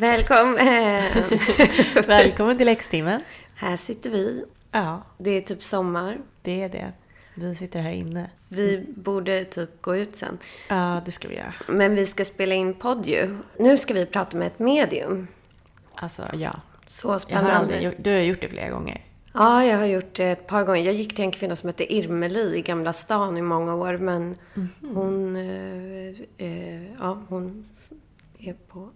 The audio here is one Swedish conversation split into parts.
Välkommen! Välkommen till Läxtimmen. Här sitter vi. Ja, Det är typ sommar. det är det. Vi sitter här inne. Vi borde typ gå ut sen. Ja, det ska vi göra. Men vi ska spela in podd ju. Nu ska vi prata med ett medium. Alltså, ja. Så Jag har spännande. aldrig du har gjort det flera gånger. Ja, jag har gjort det ett par gånger. Jag gick till en kvinna som hette Irmeli i Gamla stan i många år. Men hon, eh, eh, ja, hon är på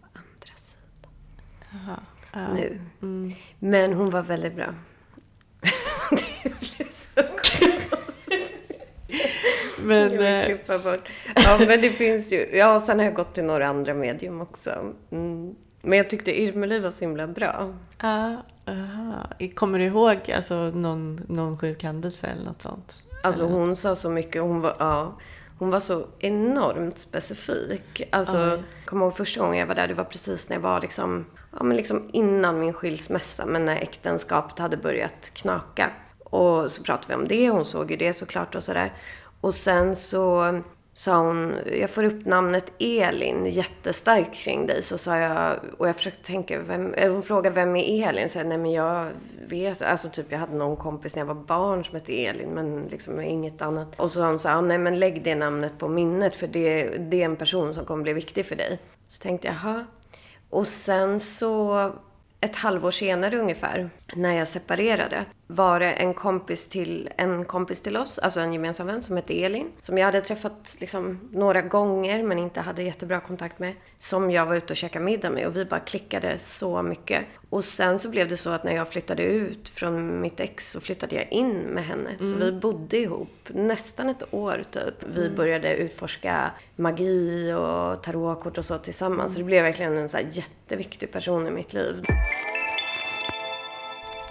Jaha. Ja. nu. Mm. Men hon var väldigt bra. det blir så Men, eh, klippa bort. Ja, men det finns ju. Ja, sen har jag gått till några andra medium också. Mm. Men jag tyckte Irmeli var så himla bra. ja, aha. Kommer du ihåg alltså, någon, någon sjuk händelse eller något sånt? Alltså hon sa så mycket. Hon var, ja, hon var så enormt specifik. Alltså, jag kommer ihåg första gången jag var där. Det var precis när jag var liksom, ja, men liksom innan min skilsmässa. Men när äktenskapet hade börjat knaka. Och så pratade vi om det. Hon såg ju det såklart och sådär. Och sen så sa hon, jag får upp namnet Elin jättestarkt kring dig. Så sa jag, och jag försökte tänka, vem, eh, hon frågade vem är Elin? Så jag, nej men jag vet, alltså typ jag hade någon kompis när jag var barn som hette Elin, men liksom inget annat. Och så sa hon så här, nej men lägg det namnet på minnet för det, det är en person som kommer bli viktig för dig. Så tänkte jag, jaha. Och sen så ett halvår senare ungefär, när jag separerade, var det en kompis till, en kompis till oss, alltså en gemensam vän som hette Elin, som jag hade träffat liksom några gånger men inte hade jättebra kontakt med, som jag var ute och käkade middag med och vi bara klickade så mycket. Och sen så blev det så att när jag flyttade ut från mitt ex så flyttade jag in med henne. Så vi bodde ihop nästan ett år typ. Vi började utforska magi och tarotkort och så tillsammans. Så det blev verkligen en så jätteviktig person i mitt liv.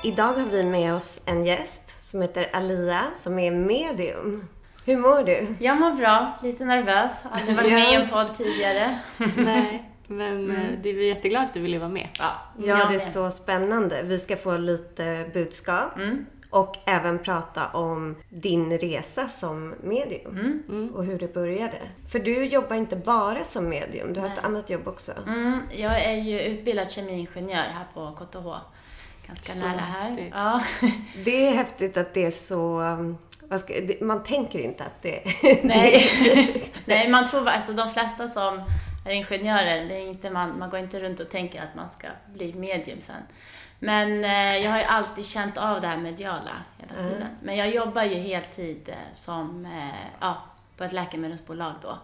Idag har vi med oss en gäst som heter Alia som är medium. Hur mår du? Jag mår bra, lite nervös. Har aldrig varit med i en podd tidigare. Nej, men eh, det är vi jätteglada att du ville vara med. Ja, Ja, det är så spännande. Vi ska få lite budskap Mm. och även prata om din resa som medium Mm. och hur det började. För du jobbar inte bara som medium, du har ett annat jobb också. Mm, jag är ju utbildad kemiingenjör här på KTH. Ganska Så nära här. Ja. Det är häftigt att det är så... Vad ska, det, man tänker inte att det Nej. Nej, man tror alltså de flesta som är ingenjörer, det är inte man, man går inte runt och tänker att man ska bli medium sen. Men eh, jag har ju alltid känt av det här mediala hela tiden. Men jag jobbar ju heltid eh, som, eh, ja, på ett läkemedelsbolag då.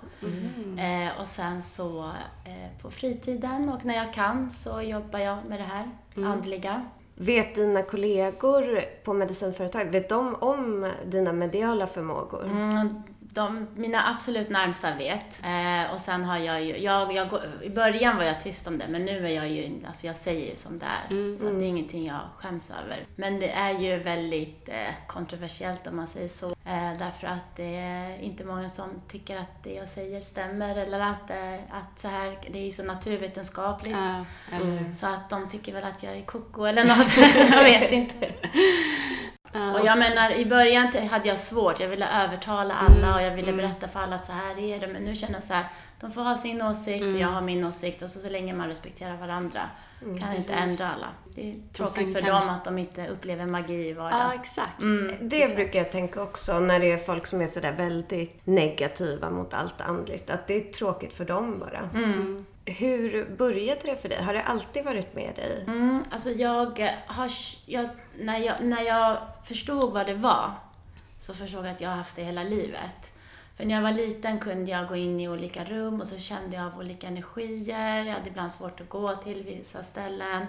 Eh, och sen så eh, på fritiden och när jag kan så jobbar jag med det här andliga. Vet dina kollegor på medicinföretag, vet de om dina mediala förmågor? Mm, de, mina absolut närmsta vet. Eh, och sen har jag ju, jag, jag, i början var jag tyst om det, men nu är jag ju, alltså jag säger ju som det är. Så att det är ingenting jag skäms över. Men det är ju väldigt eh, kontroversiellt om man säger så. Eh, därför att det är inte många som tycker att det jag säger stämmer eller att, eh, att så här, det är ju så naturvetenskapligt. Hur? Så att de tycker väl att jag är koko eller något. jag vet inte. Och jag menar, i början hade jag svårt. Jag ville övertala alla och jag ville berätta för alla att så här är det. Men nu känner jag så här, de får ha sin åsikt och jag har min åsikt. Och så, så länge man respekterar varandra kan jag inte ändra alla. Det är tråkigt för kanske- dem att de inte upplever magi i vardagen. Ja, exakt. Det brukar jag tänka också när det är folk som är sådär väldigt negativa mot allt andligt. Att det är tråkigt för dem bara. Hur började det för dig? Har det alltid varit med dig? Mm, alltså jag eh, har... Jag, när, jag, när jag förstod vad det var så förstod jag att jag har haft det hela livet. För när jag var liten kunde jag gå in i olika rum och så kände jag av olika energier. Jag hade ibland svårt att gå till vissa ställen.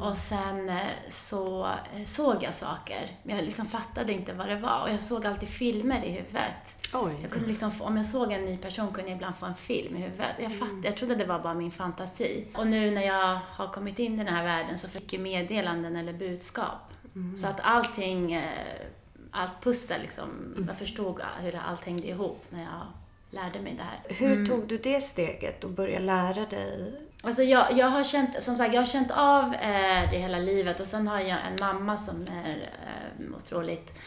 Och sen eh, så eh, såg jag saker. Men jag liksom fattade inte vad det var. Och jag såg alltid filmer i huvudet. Oj. Jag kunde liksom få, om jag såg en ny person kunde jag ibland få en film i huvudet. Jag, fatt, jag trodde det var bara min fantasi. Och nu när jag har kommit in i den här världen så fick jag meddelanden eller budskap. Så att allting, eh, allt pussel liksom, jag förstod hur allt hängde ihop när jag lärde mig det här. Hur tog du det steget och började lära dig? Alltså jag, jag har känt, som sagt, jag har känt av eh, det hela livet och sen har jag en mamma som är eh, otroligt,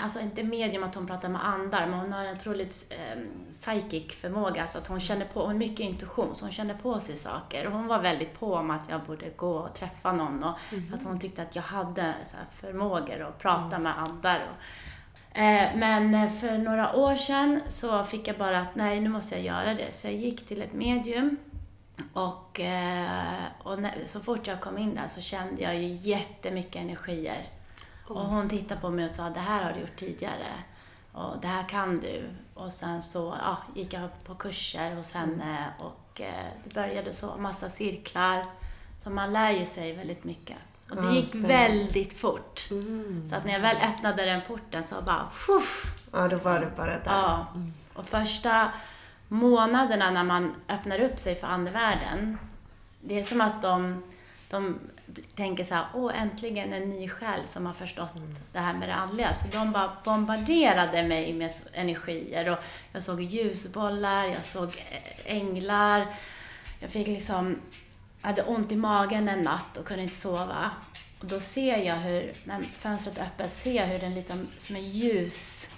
alltså inte medium att hon pratar med andar, men hon har en otroligt eh, psychic förmåga, så att hon känner på, hon har mycket intuition, så hon känner på sig saker. Och hon var väldigt på om att jag borde gå och träffa någon och för att hon tyckte att jag hade så förmågor att prata med andar. Och, eh, men för några år sedan så fick jag bara att nej, nu måste jag göra det. Så jag gick till ett medium och, eh, och när, så fort jag kom in där så kände jag ju jättemycket energier. Och hon tittade på mig och sa, det här har du gjort tidigare. Och det här kan du. Och sen så ja, gick jag på kurser hos henne och eh, det började så, massa cirklar. Så man lär ju sig väldigt mycket. Och det gick spännande. väldigt fort. Så att när jag väl öppnade den porten så bara, fuff, Ja, då var du bara där. Ja. Och första månaderna när man öppnar upp sig för andevärlden, det är som att de, de tänker så här, åh äntligen en ny själ som har förstått det här med det andliga. Så de bara bombarderade mig med energier och jag såg ljusbollar, jag såg eh, änglar. Jag fick liksom, jag hade ont i magen en natt och kunde inte sova. Och då ser jag hur, när fönstret är öppet, ser jag hur den lite som en ljus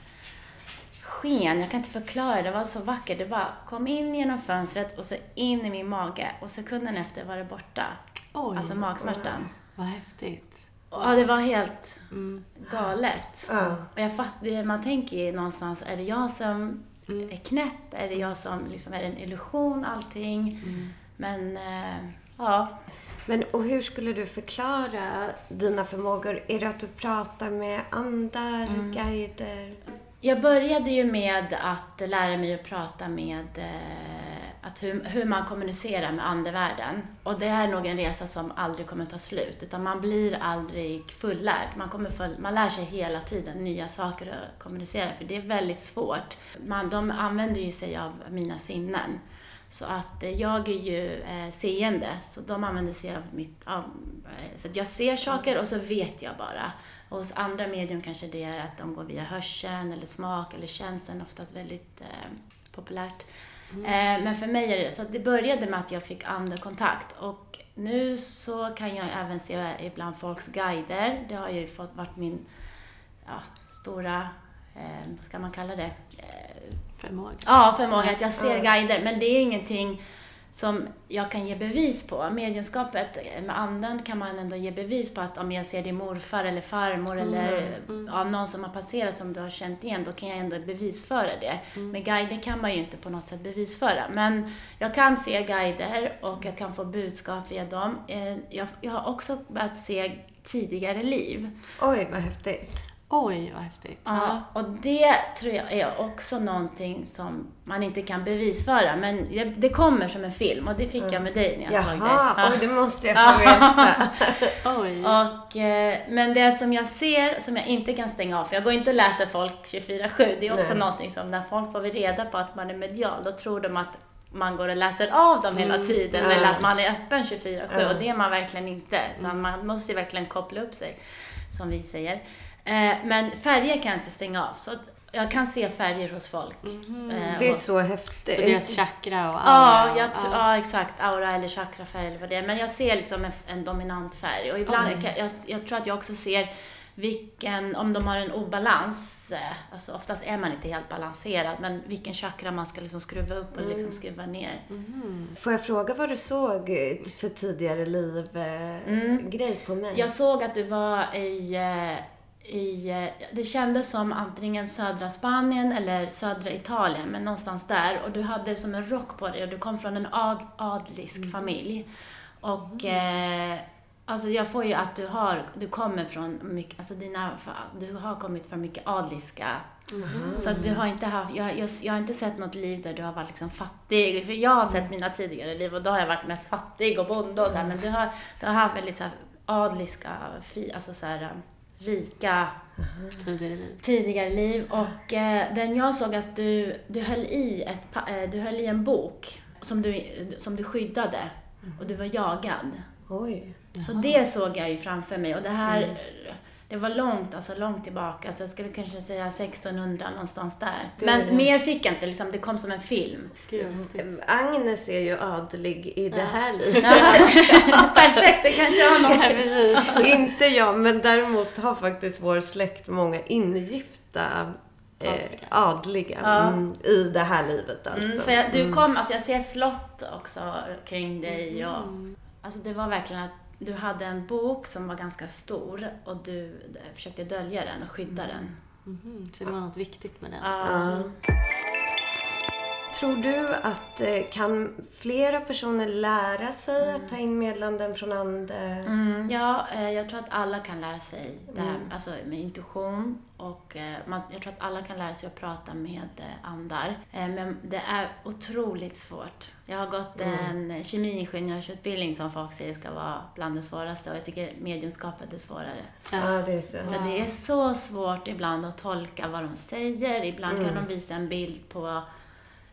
sken, jag kan inte förklara, det var så vackert. Det bara kom in genom fönstret och så in i min mage och sekunden efter var det borta. Oj, Alltså magsmärtan. vad häftigt. Ja, det var helt Mm. galet. Ja. Och jag fattar, man tänker ju någonstans, är det jag som är knäpp? Är det jag som, liksom, är det en illusion allting? Men, eh, ja. Men och hur skulle du förklara dina förmågor? Är det att du pratar med andar, guider? Jag började ju med att lära mig att prata med eh, att hur, hur man kommunicerar med andevärlden. Och det är nog en resa som aldrig kommer ta slut, utan man blir aldrig fullärd. Man, kommer full, man lär sig hela tiden nya saker att kommunicera, för det är väldigt svårt. Man, de använder ju sig av mina sinnen. Så att eh, jag är ju eh, seende, så de använder sig av mitt... Av, eh, så att jag ser saker och så vet jag bara. Och hos andra medium kanske det är att de går via hörseln eller smak eller känseln, oftast väldigt eh, populärt. Eh, men för mig är det så att det började med att jag fick andekontakt och nu så kan jag även se ibland folks guider. Det har ju fått varit min ja, stora, eh, vad ska man kalla det? Eh, Förmåga. Ja, förmåga att jag ser guider, men det är ingenting som jag kan ge bevis på. Mediumskapet med anden kan man ändå ge bevis på att om jag ser din morfar eller farmor eller ja, någon som har passerat som du har känt igen, då kan jag ändå bevisföra det. Med guider kan man ju inte på något sätt bevisföra. Men jag kan se guider och jag kan få budskap via dem. Eh, Jag, jag har också börjat se tidigare liv. Oj, vad häftigt. Oj, vad häftigt. Ja, och det tror jag är också någonting som man inte kan bevisföra, men det, kommer som en film och det fick jag med dig när jag såg dig. Jaha, det måste jag få veta. Oj. Och, eh, men det som jag ser, som jag inte kan stänga av, för jag går inte och läser folk 24-7, det är också Nej. någonting som när folk får reda på att man är medial, då tror de att man går och läser av dem hela tiden, Mm. Eller att man är öppen 24-7, Ja. och det är man verkligen inte. Utan man måste ju verkligen koppla upp sig, som vi säger. Eh, men färger kan jag inte stänga av, så att jag kan se färger hos folk. Eh, Det är och- så häftigt. Så deras chakra och Ja, aura. jag tr- ja, exakt. Aura eller chakrafärg eller vad det är. Men jag ser liksom en, en dominant färg. Och ibland, kan, jag, jag tror att jag också ser vilken, om de har en obalans, eh, alltså oftast är man inte helt balanserad, men vilken chakra man ska liksom skruva upp och liksom skruva ner. Får jag fråga vad du såg för tidigare liv-grej på mig? Jag såg att du var i, i, eh, det kändes som antingen södra Spanien eller södra Italien, men någonstans där. Och du hade som en rock på dig och du kom från en ad, adlisk familj. Och eh, alltså jag får ju att du har, du kommer från mycket, alltså dina, du har kommit från mycket adliska Så att du har inte haft, jag, jag, jag har inte sett något liv där du har varit liksom fattig. För jag har sett mina tidigare liv och då har jag varit mest fattig och bonde och så här, Men du har, du har haft väldigt så här, adliska, fi, alltså så här, rika Tidigare liv. tidigare liv. Och eh, den jag såg att du, du, höll i ett, eh, du höll i en bok som du, som du skyddade. Och du var jagad. Oj. Så det såg jag ju framför mig. Och det här, det var långt, alltså långt tillbaka. Så jag skulle kanske säga 1600 någonstans där. Det- Men mer fick jag inte, liksom, det kom som en film. Gud. Agnes är ju adlig i det här livet. Perfekt, det kanske har något. precis. Inte jag, men däremot har faktiskt vår släkt många ingifta eh, adliga Ja. mm, i det här livet alltså. Mm, för jag, du kom, alltså jag ser slott också kring dig och alltså det var verkligen att du hade en bok som var ganska stor och du försökte dölja den och skydda den. Mhm, Så det var något viktigt med den. Ja. Tror du att eh, kan flera personer lära sig att ta in meddelanden från andra? Mm, ja, eh, jag tror att alla kan lära sig det här alltså med intuition och eh, man, jag tror att alla kan lära sig att prata med andar. Men det är otroligt svårt. Jag har gått en kemiingenjörsutbildning som folk säger ska vara bland det svåraste och jag tycker mediumskapet är svårare. Ja, det är så. För det är så svårt ibland att tolka vad de säger. Ibland Mm. kan de visa en bild på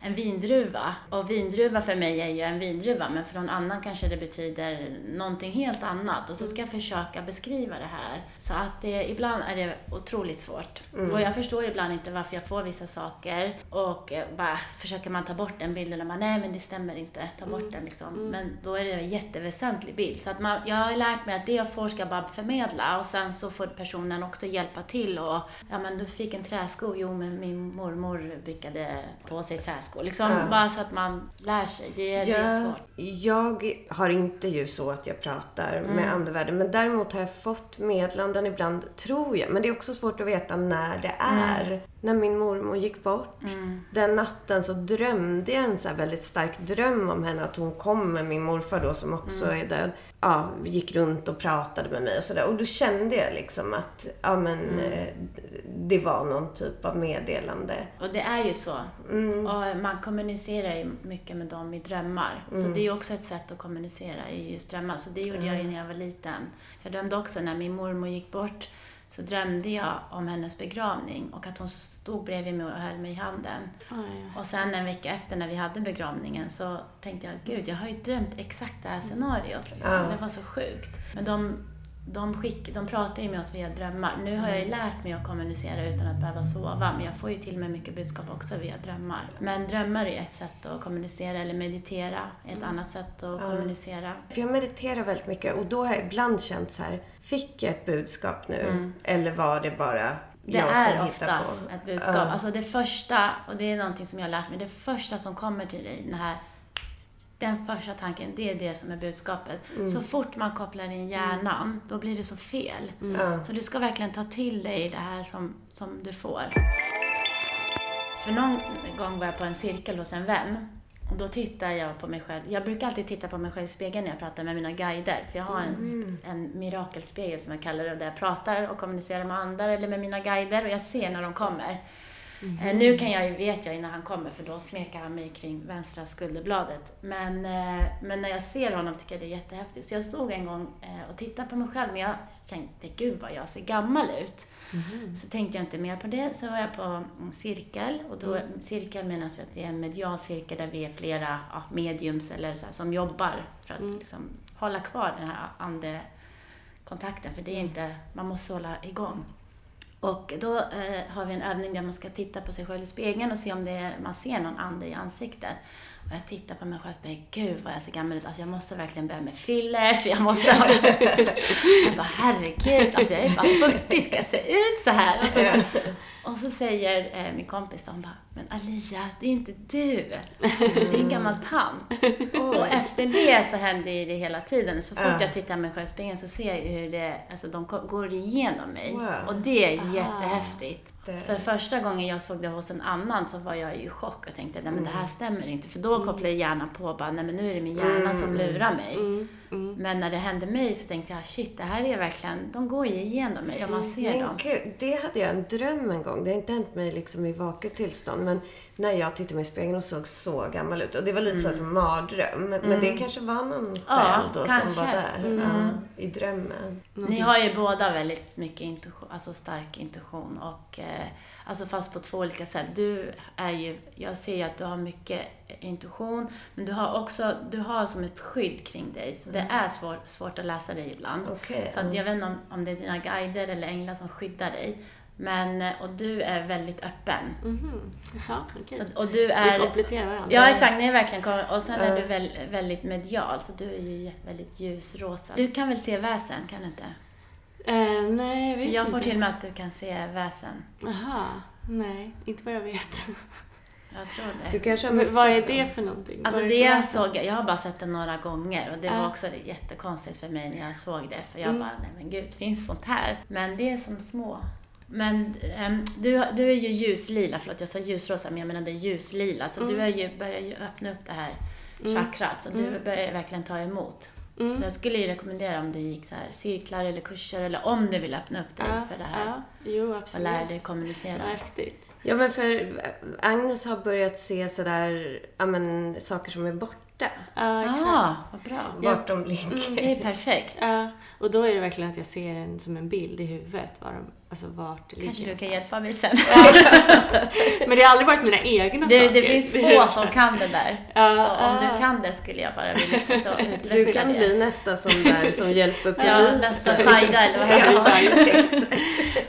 en vindruva. Och vindruva för mig är ju en vindruva, men för någon annan kanske det betyder någonting helt annat. Och så ska jag försöka beskriva det här. Så att det, ibland är det otroligt svårt. Mm. Och jag förstår ibland inte varför jag får vissa saker. Och eh, bara försöker man ta bort den bilden och man, nej men det stämmer inte, ta bort den liksom. Men då är det en jätteväsentlig bild. Så att man, jag har lärt mig att det jag får ska jag bara förmedla och sen så får personen också hjälpa till och, ja men du fick en träsko, jo men min mormor brukade på sig träskor. Liksom Ja. bara så att man lär sig. Det, är- det är svårt. jag har inte ju så att jag pratar Mm. med andevärlden. Men däremot har jag fått meddelanden ibland, tror jag. Men det är också svårt att veta när det är. När min mormor gick bort. Mm. Den natten så drömde jag en så väldigt stark dröm om henne. Att hon kom med min morfar då som också Mm. är död. Ja, gick runt och pratade med mig och sådär. Och då kände jag liksom att, ja men, Mm. eh, det var någon typ av meddelande. Och det är ju så. Mm. Och man kommunicerar ju mycket med dem i drömmar. Så det är ju också ett sätt att kommunicera i just drömmar. Så det gjorde jag ju när jag var liten. Jag drömde också när min mormor gick bort. Så drömde jag om hennes begravning och att hon stod bredvid mig och höll mig i handen. Oj. Och sen en vecka efter när vi hade begravningen så tänkte jag, gud jag har ju drömt exakt det här scenariot. Liksom. Ja. Det var så sjukt. Men de, de, skick, de pratar ju med oss via drömmar. Nu har jag ju lärt mig att kommunicera utan att behöva sova, men jag får ju till mig mycket budskap också via drömmar. Men drömmar är ett sätt att kommunicera, eller meditera är ett annat sätt att kommunicera. För jag mediterar väldigt mycket och då har jag ibland känt så här, fick jag ett budskap nu? Eller var det bara Mm. Det jag är som hittar oftast på? ett budskap. Ja. Alltså det första, och det är någonting som jag har lärt mig, det första som kommer till dig, den här den första tanken, det är det som är budskapet. Mm. Så fort man kopplar in hjärnan, då blir det så fel. Ja. Så du ska verkligen ta till dig det här som, som du får. För någon gång var jag på en cirkel hos en vän. Och då tittar jag på mig själv. Jag brukar alltid titta på mig själv i spegeln när jag pratar med mina guider. För jag har en, en mirakelspegel som jag kallar det, där jag pratar och kommunicerar med andra eller med mina guider. Och jag ser när de kommer. Eh, Nu kan jag vet jag när han kommer för då smekar han mig kring vänstra skulderbladet. Men, eh, men när jag ser honom tycker jag det är jättehäftigt. Så jag stod en gång eh, och tittade på mig själv men jag tänkte gud vad jag ser gammal ut. Så tänkte jag inte mer på det. Så var jag på en cirkel och då, cirkel menas ju att det är en medial cirkel där vi är flera ja, mediums eller så här, som jobbar för att liksom, hålla kvar den här andekontakten. För det är inte, man måste hålla igång. Och då eh, har vi en övning där man ska titta på sig själv i spegeln och se om det är, man ser någon ande i ansiktet. Och jag tittar på mig själv och bara, gud vad jag ser gammal ut. Alltså jag måste verkligen börja med fillers. Jag måste ha... jag bara, herregud, alltså jag är bara 40, ska jag se ut så här? Och så, och så säger eh, min kompis hon bara, men Alia, det är inte du. Det är en gammal tant. Och efter det så händer det hela tiden. Så fort Ja. jag tittar mig själv i spegeln så ser jag hur det, alltså de går igenom mig. Wow. Och det är jättehäftigt. Det- För första gången jag såg det hos en annan så var jag i chock och tänkte, nej men det här stämmer inte. För då kopplar jag hjärnan på bara, nej men nu är det min hjärna som lurar mig. Men när det hände mig så tänkte jag, shit, det här är verkligen, de går ju igenom mig och man ser Men dem. gud, det hade jag en dröm en gång. Det har inte hänt mig liksom i vaket tillstånd. Men när jag tittade mig i spegeln och såg så gammal ut. Och det var lite så att en mardröm. Men det kanske var någon Mm. Ja, själ då som kanske. var där. Mm. Ja, I drömmen. Ni har ju båda väldigt mycket intuition, alltså stark intuition och eh, alltså fast på två olika sätt. Du är ju, jag ser ju att du har mycket intuition, men du har också, du har som ett skydd kring dig, så det är svår, svårt att läsa dig ibland. Okej. Så att jag vet inte om, om det är dina guider eller änglar som skyddar dig. Men, eh, och du är väldigt öppen. Mhm. Ja, okej. Så, och du Vi är... kompletterar varandra. Ja, exakt. Ni är verkligen Och sen är du väl, väldigt medial, så du är ju väldigt ljusrosa. Du kan väl se väsen, kan du inte? Eh, nej, jag vet Jag får inte. till och med att du kan se väsen. Jaha, nej, inte vad jag vet. Jag tror Du det. kanske har Men vad är det för någonting? Alltså det jag såg, jag har bara sett det några gånger och det Ja. var också jättekonstigt för mig när jag såg det. För jag Mm. bara, nej men gud, finns sånt här? Men det är som små. Men ehm, du, du är ju ljuslila, förlåt jag sa ljusrosa men jag menade ljuslila. Så du är ju, börjar ju öppna upp det här chakrat. Så du börjar verkligen ta emot. Mm. Så jag skulle ju rekommendera om du gick så här cirklar eller kurser eller om du vill öppna upp dig Ja, för det här. ja, jo Och absolut. lära dig kommunicera. Vad häftigt. Ja, men för Agnes har börjat se sådär, ja men saker som är borta. Ja, exakt. Ja, vad bra. Vart de ligger. Det är perfekt. Ja, och då är det verkligen att jag ser en som en bild i huvudet, var de, alltså vart Kanske ligger du kan hjälpa mig sen. Men det har aldrig varit mina egna Det, saker. det finns få som kan det där. Ja, Så om ja. du kan det skulle jag bara vilja så Du utveckla kan det. bli nästa som där som hjälper Ja, polisen. nästa Saida eller vad heter? Ja,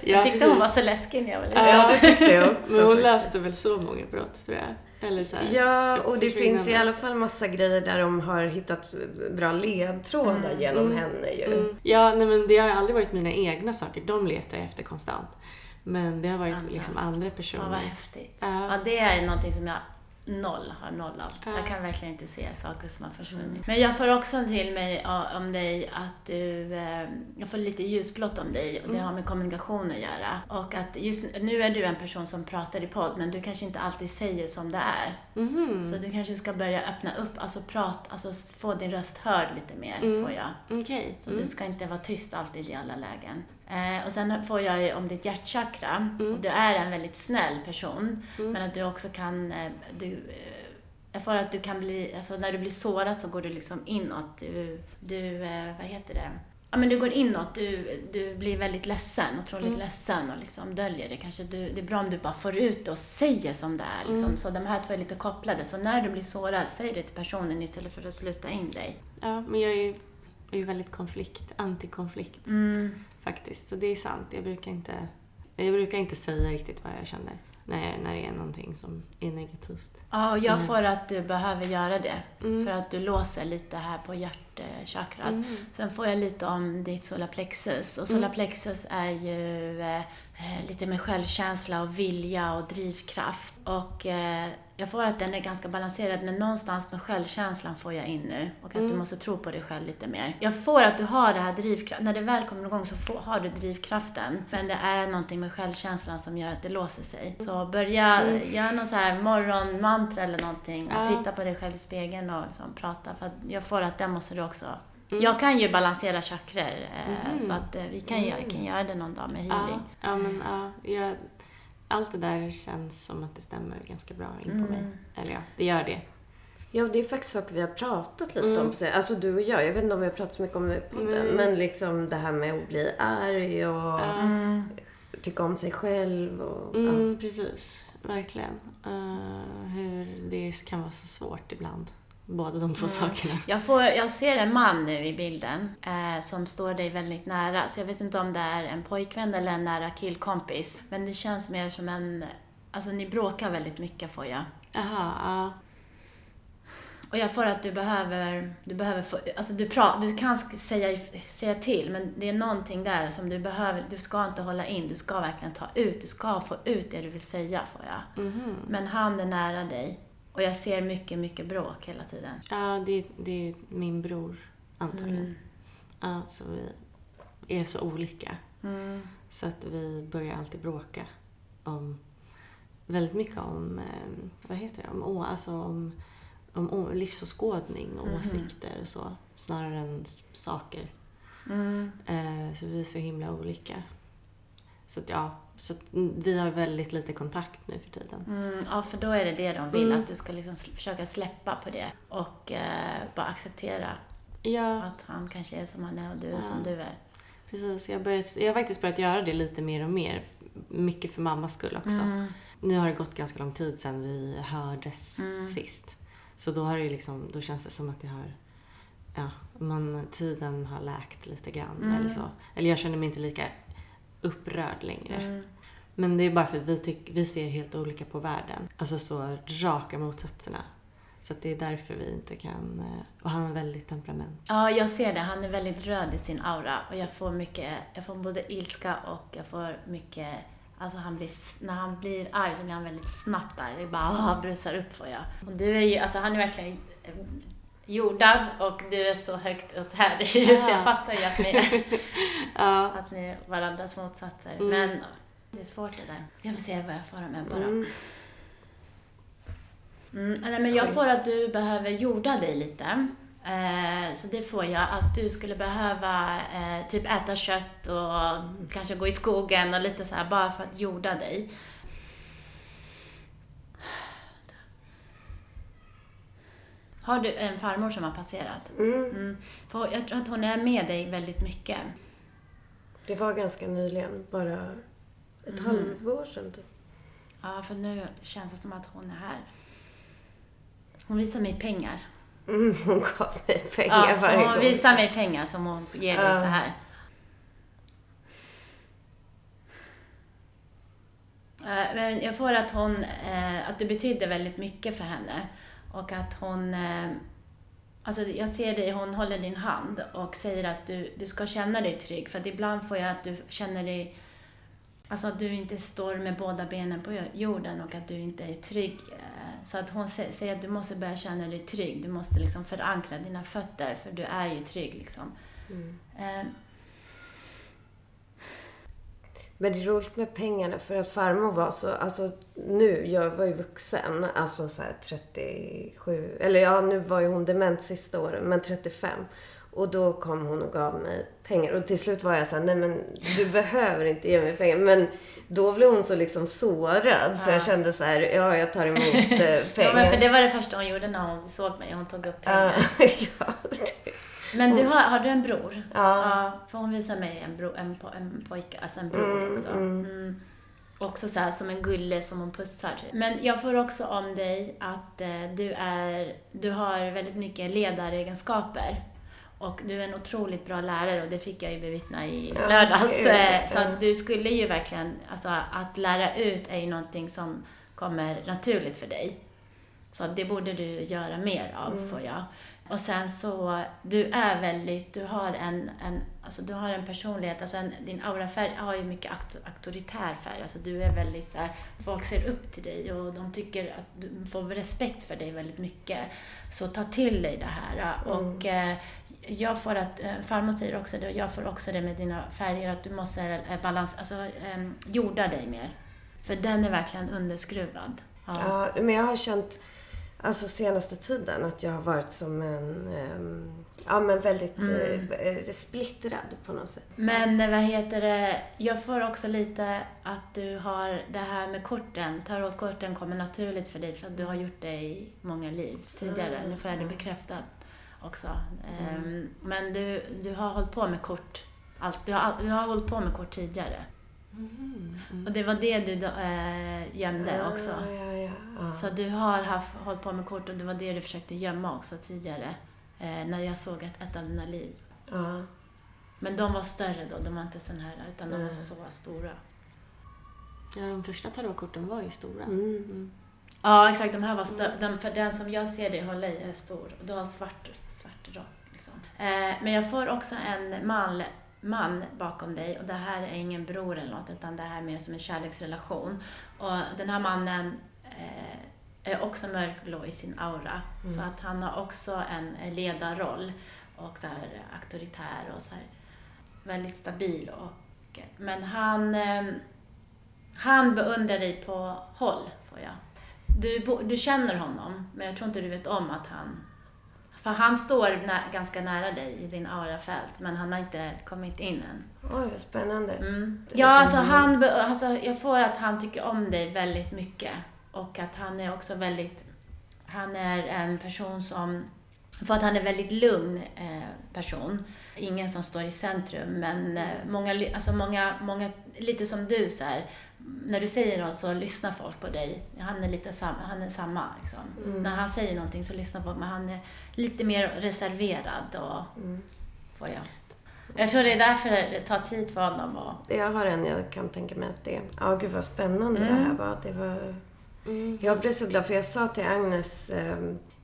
Jag tyckte hon var så läskig när jag var liten. Ja, det tyckte jag också. Men hon löste väl så många brott, tror jag. Eller så här. Ja, och det finns i alla fall massa grejer där de har hittat bra ledtrådar genom henne ju. Mm. Ja, nej men det har aldrig varit mina egna saker. De letar jag efter konstant. Men det har varit Andras. liksom andra Ja, personer. vad häftigt. Ja. Ja, det är någonting som jag noll har noll av. Ja. Jag kan verkligen inte se saker som har försvunnit. Men jag får också till mig om dig att du, eh, jag får lite ljusblått om dig och det har med kommunikation att göra. Och att just nu är du en person som pratar i podd men du kanske inte alltid säger som det är. Mhm. Så du kanske ska börja öppna upp, alltså prata, alltså få din röst hörd lite mer, Mm. får jag. Okej. Så Mm. du ska inte vara tyst alltid i alla lägen. Eh, och sen får jag ju om ditt hjärtchakra. Mm. Du är en väldigt snäll person. Men att du också kan... Eh, du, eh, jag får att du kan bli... Alltså när du blir sårad så går du liksom inåt. Du... du eh, vad heter det? Ja, men du går inåt. Du, du blir väldigt ledsen, otroligt Mm. ledsen och liksom döljer det. Kanske du, det är bra om du bara får ut det och säger som det är. Liksom. Mm. Så de här två är lite kopplade. Så när du blir sårad, säg det till personen istället för att sluta in dig. Ja, men jag är ju, är ju väldigt konflikt, antikonflikt Mm. Faktiskt. Så det är sant. Jag brukar inte, jag brukar inte säga riktigt vad jag känner när, när det är någonting som är negativt. Ja, och jag får att du behöver göra det. Mm. För att du låser lite här på hjärtchakrat. Mm. Sen får jag lite om ditt solarplexus. Och Mm. solarplexus är ju eh, lite med självkänsla och vilja och drivkraft. Och eh, jag får att den är ganska balanserad, men någonstans med självkänslan får jag in nu. Och att du Mm. måste tro på dig själv lite mer. Jag får att du har det här drivkraften. När det väl kommer igång så får, har du drivkraften. Men det är någonting med självkänslan som gör att det låser sig. Så börja Mm. göra någon så här morgonmantra eller någonting. Och Ja. titta på dig själv i spegeln och liksom prata. För att jag får att det måste du också Mm. jag kan ju balansera chakror, eh, Mhm. så att eh, vi kan, göra, kan göra det någon dag med healing. Ja, ja, men ja, jag, allt det där känns som att det stämmer ganska bra in på Mm. mig. Eller ja, det gör det. Ja, det är faktiskt saker vi har pratat lite Mm. om. så- Alltså du och jag, jag vet inte om vi har pratat så mycket om det podden. Nej. Men liksom det här med att bli arg och Ja. Mm. tycka om sig själv. Och, Mm, precis. Verkligen. Eh, hur det kan vara så svårt ibland. Båda de två sakerna. Jag, får, jag ser en man nu i bilden eh, som står dig väldigt nära. Så jag vet inte om det är en pojkvän eller en nära killkompis. Men det känns mer som en... Alltså ni bråkar väldigt mycket får jag. Jaha, ja. Och jag får att du behöver, du behöver få, alltså du, pra, du kan säga, säga till, men det är någonting där som du behöver, du ska inte hålla in, du ska verkligen ta ut, du ska få ut det du vill säga, får jag. Mhm. Men han är nära dig. Och jag ser mycket, mycket bråk hela tiden. Ja, det, det är ju min bror antagligen. Mm. Ja, så vi är så olika. Mm. Så att vi börjar alltid bråka om väldigt mycket om, eh, vad heter det, om, alltså om, om livsåskådning och Mhm. åsikter och så. Snarare än saker. Mm. Eh, så vi är så himla olika. Så att ja, så att vi har väldigt lite kontakt nu för tiden. Mm, ja, för då är det det de vill, Mm. att du ska liksom försöka släppa på det och eh, bara acceptera Ja, att han kanske är som han är och du är Ja. som du är. Precis, jag, börjat, jag har faktiskt börjat göra det lite mer och mer. Mycket för mammas skull också. Mm. Nu har det gått ganska lång tid sedan vi hördes Mm. sist. Så då har det liksom, då känns det som att jag har, ja, man, tiden har läkt lite grann Mm. eller så. Eller jag känner mig inte lika upprörd längre. Mm. Men det är bara för att vi, tyck, vi ser helt olika på världen. Alltså så raka motsatserna. Så det är därför vi inte kan... eh, Och han har väldigt temperament. Ja, jag ser det. Han är väldigt röd i sin aura och jag får mycket, jag får både ilska och jag får mycket, alltså han blir, när han blir arg så blir han väldigt snabbt arg. Det bara ah, brusar upp får jag. Och du är ju, alltså han är verkligen eh, jordad och du är så högt upp här i. Ja. Jag fattar ju att ni är, Ja. att ni är varandras motsatser. Mm. Men det är svårt det där. Jag får se vad jag får med bara. Mm. Mm, nej, men jag får att du behöver jorda dig lite. Eh, så det får jag. Att du skulle behöva eh, typ äta kött och kanske gå i skogen och lite så här bara för att jorda dig. Har du en farmor som har passerat? Mm. Mm. Jag tror att hon är med dig väldigt mycket. Det var ganska nyligen, bara ett Mhm. halvår sedan typ. Ja, för nu känns det som att hon är här. Hon visar mig pengar. Mm, hon gav mig pengar Ja, varje hon gång. visar mig pengar som hon ger dig Ja. så här. Eh, Men jag får att hon, eh, att du betydde väldigt mycket för henne. Och att hon, eh, alltså jag ser dig, hon håller din hand och säger att du, du ska känna dig trygg. För att ibland får jag att du känner dig, alltså att du inte står med båda benen på jorden och att du inte är trygg. Eh, Så att hon sä- säger att du måste börja känna dig trygg. Du måste liksom förankra dina fötter för du är ju trygg liksom. Mm. Eh, Men det är roligt med pengarna för att farmor var så, alltså nu, jag var ju vuxen, alltså så här 37, eller ja nu var ju hon dement sista året, men 35. Och då kom hon och gav mig pengar och till slut var jag så här, nej men du behöver inte ge mig pengar. Men då blev hon så liksom sårad så Ja. jag kände så här, ja jag tar emot eh, pengar. ja, men för det var det första hon gjorde när hon såg mig. Hon tog upp pengar. ja, det- Men du har, har du en bror? Ja. för hon visar mig en, bro, en, po- en pojke, alltså en bror Mm, också. mm. Mm. Också så här som en gulle som hon pussar. typ. Men jag får också om dig att eh, du, är, du har väldigt mycket ledaregenskaper. Och du är en otroligt bra lärare och det fick jag ju bevittna i Ja, lördags. gud, Eh, Så ja. att du skulle ju verkligen, alltså att lära ut är ju någonting som kommer naturligt för dig. Så det borde du göra mer av, Mm. får jag. Och sen så, du är väldigt, du har en, en, alltså du har en personlighet, alltså en, din aurafärg har ju mycket auktor, auktoritär färg. Alltså du är väldigt så här, folk ser upp till dig och de tycker att du får respekt för dig väldigt mycket. Så ta till dig det här. Och eh, jag får att, eh, farmor säger också det och jag får också det med dina färger, att du måste eh, balans, alltså eh, jorda dig mer. För den är verkligen underskruvad. Ja. Ja, men jag har känt, alltså senaste tiden, att jag har varit som en, ehm, ja men väldigt Mm. eh, splittrad på något sätt. Men eh, vad heter det, jag får också lite att du har det här med korten, tarotkorten kommer naturligt för dig för att du har gjort det i många liv tidigare. Mm. Nu får jag det bekräftat också. Ehm, Men du, du har hållit på med kort, allt, du, har, du har hållit på med kort tidigare. Mm. Och det var det du äh, gömde också. Ja, ja, ja. ja. Så du har haft, hållit på med kort och det var det du försökte gömma också tidigare. Eh, när jag såg ett, ett av dina liv. ja. Men de var större då, de var inte sån här, utan de var så stora. Ja, de första tarotkorten var ju stora. Mm. Mm. Ja, exakt. De här var större. Den, för den som jag ser dig hålla i är stor. Och du har svart, svart rock. Liksom. Eh, men jag får också en man, man bakom dig. Och det här är ingen bror eller något, utan det här är mer som en kärleksrelation. Och den här mannen eh, är också mörkblå i sin aura. Mm. Så att han har också en ledarroll. Och så här auktoritär och så här väldigt stabil. Och, men han, eh, han beundrar dig på håll, får jag. Du, du känner honom, men jag tror inte du vet om att han... För han står nä, ganska nära dig i din aurafält, men han har inte kommit in än. Oj, vad spännande. Mm. Ja, alltså, han, alltså jag får att han tycker om dig väldigt mycket. Och att han är också väldigt... Han är en person som... För att han är väldigt lugn eh, person. ingen som står i centrum, men eh, många, alltså många, många, lite som du så här, när du säger något så lyssnar folk på dig. Han är lite samma, han är samma liksom. När han säger någonting så lyssnar folk, men han är lite mer reserverad och får jag. Jag tror det är därför det tar tid för honom och Jag har en jag kan tänka mig att det... Ja, gud vad spännande det här var. Det var... Jag blev så glad för jag sa till Agnes eh,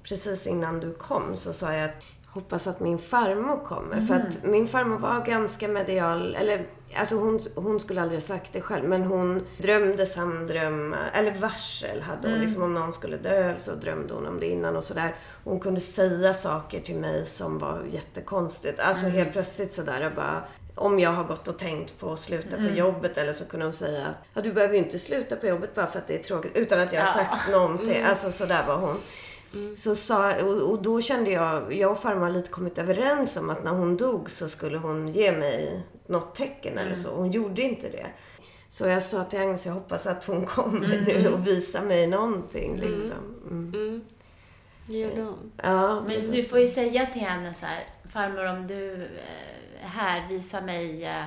precis innan du kom så sa jag att hoppas att min farmor kommer. För att min farmor var ganska medial, eller alltså hon, hon skulle aldrig ha sagt det själv men hon drömde samdrömmar, eller varsel hade hon liksom om någon skulle dö så drömde hon om det innan och sådär. Hon kunde säga saker till mig som var jättekonstigt. Alltså helt plötsligt sådär och bara om jag har gått och tänkt på att sluta på jobbet eller så kunde hon säga att ja, du behöver ju inte sluta på jobbet bara för att det är tråkigt. Utan att jag har sagt någonting. Alltså sådär var hon. Så sa, och, och då kände jag, jag och farmor har lite kommit överens om att när hon dog så skulle hon ge mig något tecken eller så. Hon gjorde inte det. Så jag sa till Agnes, jag hoppas att hon kommer nu och visar mig någonting liksom. Mm. Det gjorde hon. Ja, Men du får ju säga till henne så här, farmor om du eh, är här, visa mig eh,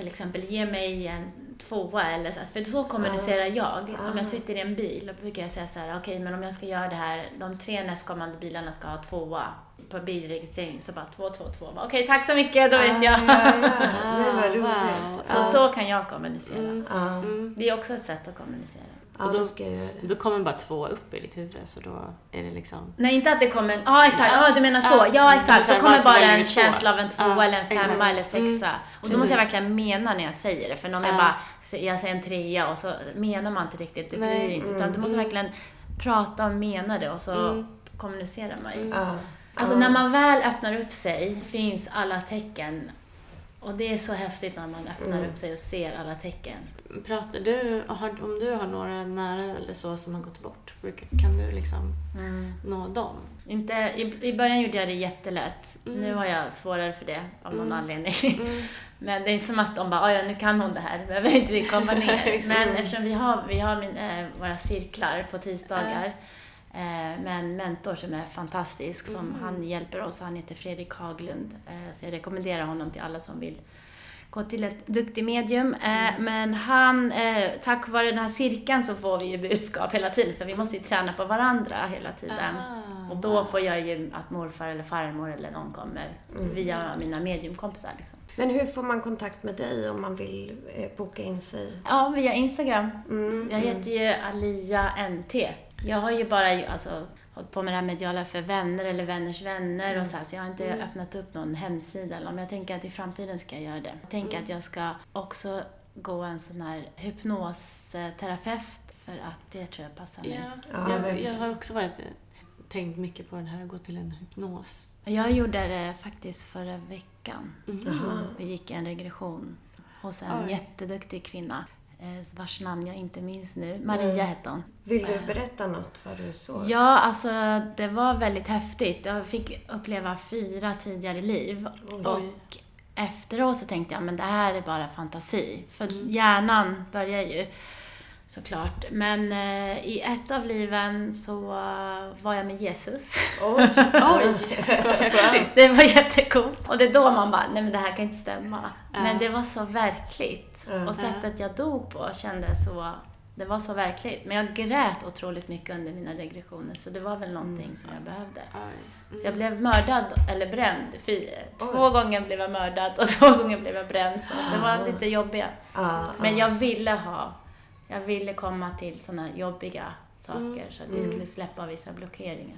till exempel ge mig en tvåa eller så. För så kommunicerar jag. Om jag sitter i en bil, då brukar jag säga så här, okej men om jag ska göra det här, de tre nästkommande bilarna ska ha tvåa på bilregistrering, så bara två, två, två. Okej, tack så mycket, då vet jag. ja, ja. Det var roligt. Så, så kan jag kommunicera. Ja, Det är också ett sätt att kommunicera. Ja Och då då- ska jag göra det. Då kommer bara två upp i ditt huvud så då är det liksom... Nej, inte att det kommer en... Ja, exakt. Ja, du menar så. Ja, Ja, exakt. Då kommer bara en känsla av en tvåa Ja, eller en femma exakt. eller sexa. Mm, Och då måste jag verkligen mena när jag säger det. För om jag Ja. bara jag säger en trea och så menar man inte riktigt. Det blir Nej. inte. Utan du måste verkligen prata och mena det och så Mm. kommunicerar man ju. Ja. Alltså när man väl öppnar upp sig finns alla tecken. Och det är så häftigt när man öppnar Mm. upp sig och ser alla tecken. Pratar du, har, om du har några nära eller så som har gått bort, kan du liksom Mm. nå dem? Inte, i, I början gjorde jag det jättelätt. Mm. Nu har jag svårare för det av någon Mm. anledning. Mm. Men det är inte som att de bara, "Ah, ja nu kan hon det här, behöver inte vi komma ner. Men eftersom vi har, vi har min, eh, våra cirklar på tisdagar eh, med en mentor som är fantastisk, som Mm. han hjälper oss. Han heter Fredrik Haglund. Eh, så jag rekommenderar honom till alla som vill gå till ett duktig medium. Eh, men han, eh, tack vare den här cirkeln så får vi ju budskap hela tiden, för vi måste ju träna på varandra hela tiden. Ah, Och då får jag ju att morfar eller farmor eller någon kommer via mina mediumkompisar. Liksom. Men hur får man kontakt med dig om man vill eh, boka in sig? Ja, via Instagram. Mm. Jag heter ju Alia NT. Jag har ju bara alltså, hållit på med det här mediala för vänner eller vänners vänner och så här, så jag har inte öppnat upp någon hemsida eller men jag tänker att i framtiden ska jag göra det. Jag tänker att jag ska också gå en sån här hypnosterapeut för att det tror jag passar mig. Ja, Ja, jag, jag har också varit, tänkt mycket på det här, att gå till en hypnos. Jag gjorde det faktiskt förra veckan. Jaha. Vi gick en regression hos en Oj. jätteduktig kvinna vars namn jag inte minns nu. Maria hette hon. Vill du berätta något vad du såg? Ja, alltså det var väldigt häftigt. Jag fick uppleva fyra tidigare liv. Och efteråt så tänkte jag, men det här är bara fantasi. För hjärnan börjar ju såklart. Men eh, i ett av liven så var jag med Jesus. Oj! Oj! Det var jättecoolt. Och det är då man bara, nej men det här kan inte stämma. Ja. Men det var så verkligt. Ja. Och sättet jag dog på kändes så, det var så verkligt. Men jag grät otroligt mycket under mina regressioner, så det var väl någonting som jag behövde. Oj. Så jag blev mördad, eller bränd. Två gånger blev jag mördad och två gånger blev jag bränd. Så det var lite jobbiga. Ja, Men ja. jag ville ha, jag ville komma till sådana jobbiga saker så att vi skulle släppa vissa blockeringar.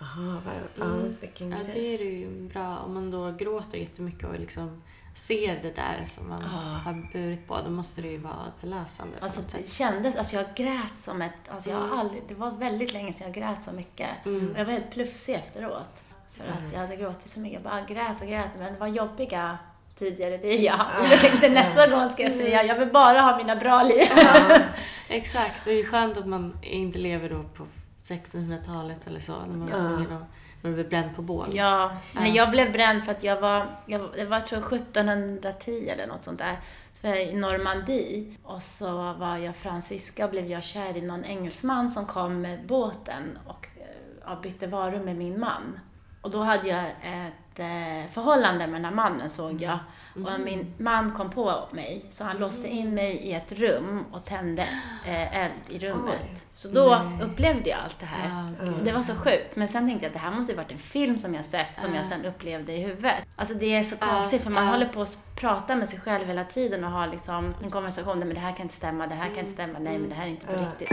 Aha, vad, ja, vilken Ja, grej. det är ju bra. Om man då gråter jättemycket och liksom ser det där som man har burit på, då måste det ju vara förlösande Alltså det kändes, alltså jag grät som ett, alltså jag har aldrig, det var väldigt länge sedan jag grät så mycket. Och jag var helt plufsig efteråt. För att jag hade gråtit så mycket. Jag bara grät och grät, men det var jobbiga tidigare liv jag haft. Så jag tänkte nästa gång ska jag säga, jag vill bara ha mina bra liv. Exakt, det är skönt att man inte lever då på 1600-talet eller så, när man var Ja. tvungen att man blev bränd på bål. Ja, men jag blev bränd för att jag var, jag, var- det var tror jag 1710 eller något sånt där. Så var jag i Normandie och så var jag fransyska och blev jag kär i någon engelsman som kom med båten och eh, ja, bytte varor med min man. Och då hade jag ett ett eh, förhållande med den här mannen såg jag. Och min man kom på mig, så han låste in mig i ett rum och tände eh, eld i rummet. Oj. Så då Nej. upplevde jag allt det här. Ja, gud. Det var så sjukt. Men sen tänkte jag att det här måste ju varit en film som jag sett, som jag Ja. sen upplevde i huvudet. Alltså det är så Ja, konstigt, för man ja. håller på att prata med sig själv hela tiden och har liksom en konversation där men det här kan inte stämma, det här kan inte stämma, nej men det här är inte på Ja. riktigt.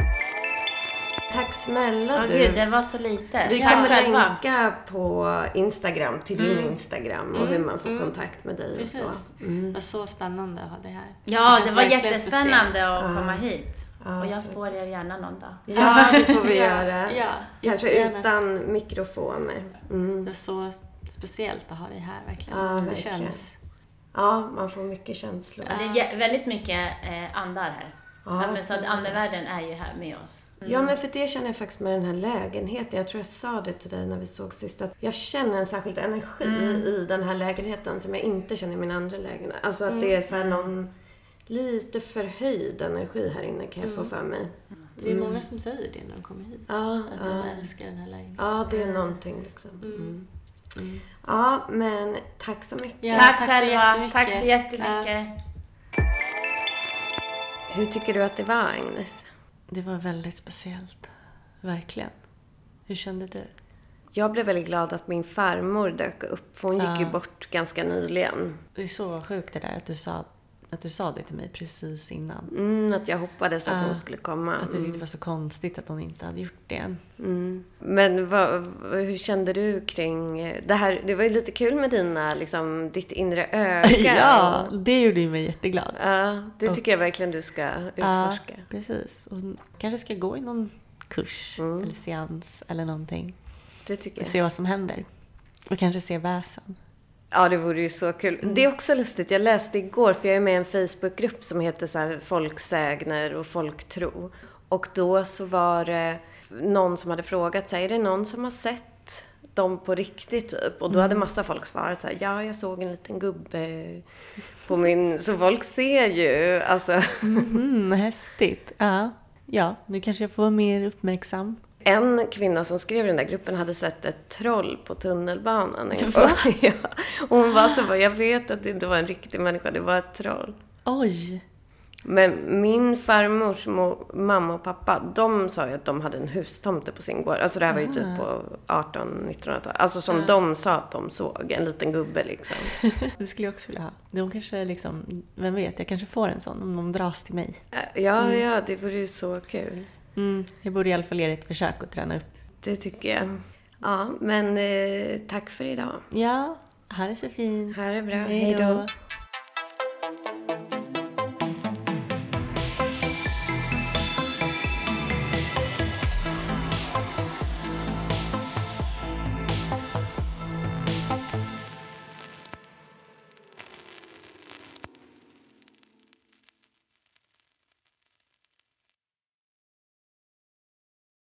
Tack snälla Ja, du. gud, det var så lite. Vi kommer själva. länka på Instagram, till din Instagram och hur man får mm. kontakt med dig och Precis. så. Det var så spännande att ha det här. Ja, det känns var jättespännande att Ja. komma hit. Ja, Och jag spår er gärna någon dag. Ja, det får vi Ja, göra. ja, Kanske utan mikrofoner. Mm. Det är så speciellt att ha dig här verkligen. Ja, det verkligen. känns... Ja, man får mycket känslor. Ja, det är väldigt mycket eh, andar här. Ja, Ja, men så att andevärlden är ju här med oss. Ja, men för det känner jag faktiskt med den här lägenheten. Jag tror jag sa det till dig när vi såg sist. Att jag känner en särskild energi i den här lägenheten som jag inte känner i min andra lägenhet. Alltså att det är så här någon lite förhöjd energi här inne kan jag få för mig. Det är många som säger det när de kommer hit. Ja, Att de ja. älskar den här lägenheten. ja det är någonting liksom. Mm. Ja, men tack så mycket. Ja, tack, tack så själva. jättemycket. Tack så jättemycket. Hur tycker du att det var, Agnes? Det var väldigt speciellt. Verkligen. Hur kände du? Jag blev väldigt glad att min farmor dök upp, för hon gick ju Ja. bort ganska nyligen. Det är så sjukt det där att du sa, att du sa det till mig precis innan. Mm, att jag hoppades att Ja. hon skulle komma. Att du tyckte Mm. det var så konstigt att hon inte hade gjort det än. Mm. Men vad, hur kände du kring eh, det här? Det var ju lite kul med dina, liksom, ditt inre öga. ja, det gjorde ju mig jätteglad. Ja, det tycker jag verkligen du ska utforska. Ja, precis. Och kanske ska gå i någon kurs Mm. eller seans eller någonting. Det tycker Och jag. se vad som händer. Och kanske se väsen. Ja, det vore ju så kul. Mm. Det är också lustigt. Jag läste igår, för jag är med i en Facebookgrupp som heter så här folksägner och folktro. Och då så var det någon som hade frågat sig, är det någon som har sett dem på riktigt typ? Och då hade Mm. massa folk svarat så här, ja, jag såg en liten gubbe på min... Så folk ser ju, alltså. Mm, häftigt. Ja. ja, nu kanske jag får vara mer uppmärksam. En kvinna som skrev i den där gruppen hade sett ett troll på tunnelbanan. ja. Och hon var så bara, jag vet att det inte var en riktig människa, det var ett troll. Oj! Men min farmors mo- mamma och pappa, de sa ju att de hade en hustomte på sin gård. Alltså det här var ju typ på 1800-1900-talet. Alltså som de sa att de såg, en liten gubbe liksom. Det skulle jag också vilja ha. De kanske liksom, vem vet, jag kanske får en sån om de dras till mig. Ja, ja, det vore ju så kul. Mm, jag borde i alla fall göra ett försök att träna upp. Det tycker jag. Ja, men eh, tack för idag. Ja, ha det så fint. Här är bra. Hej då.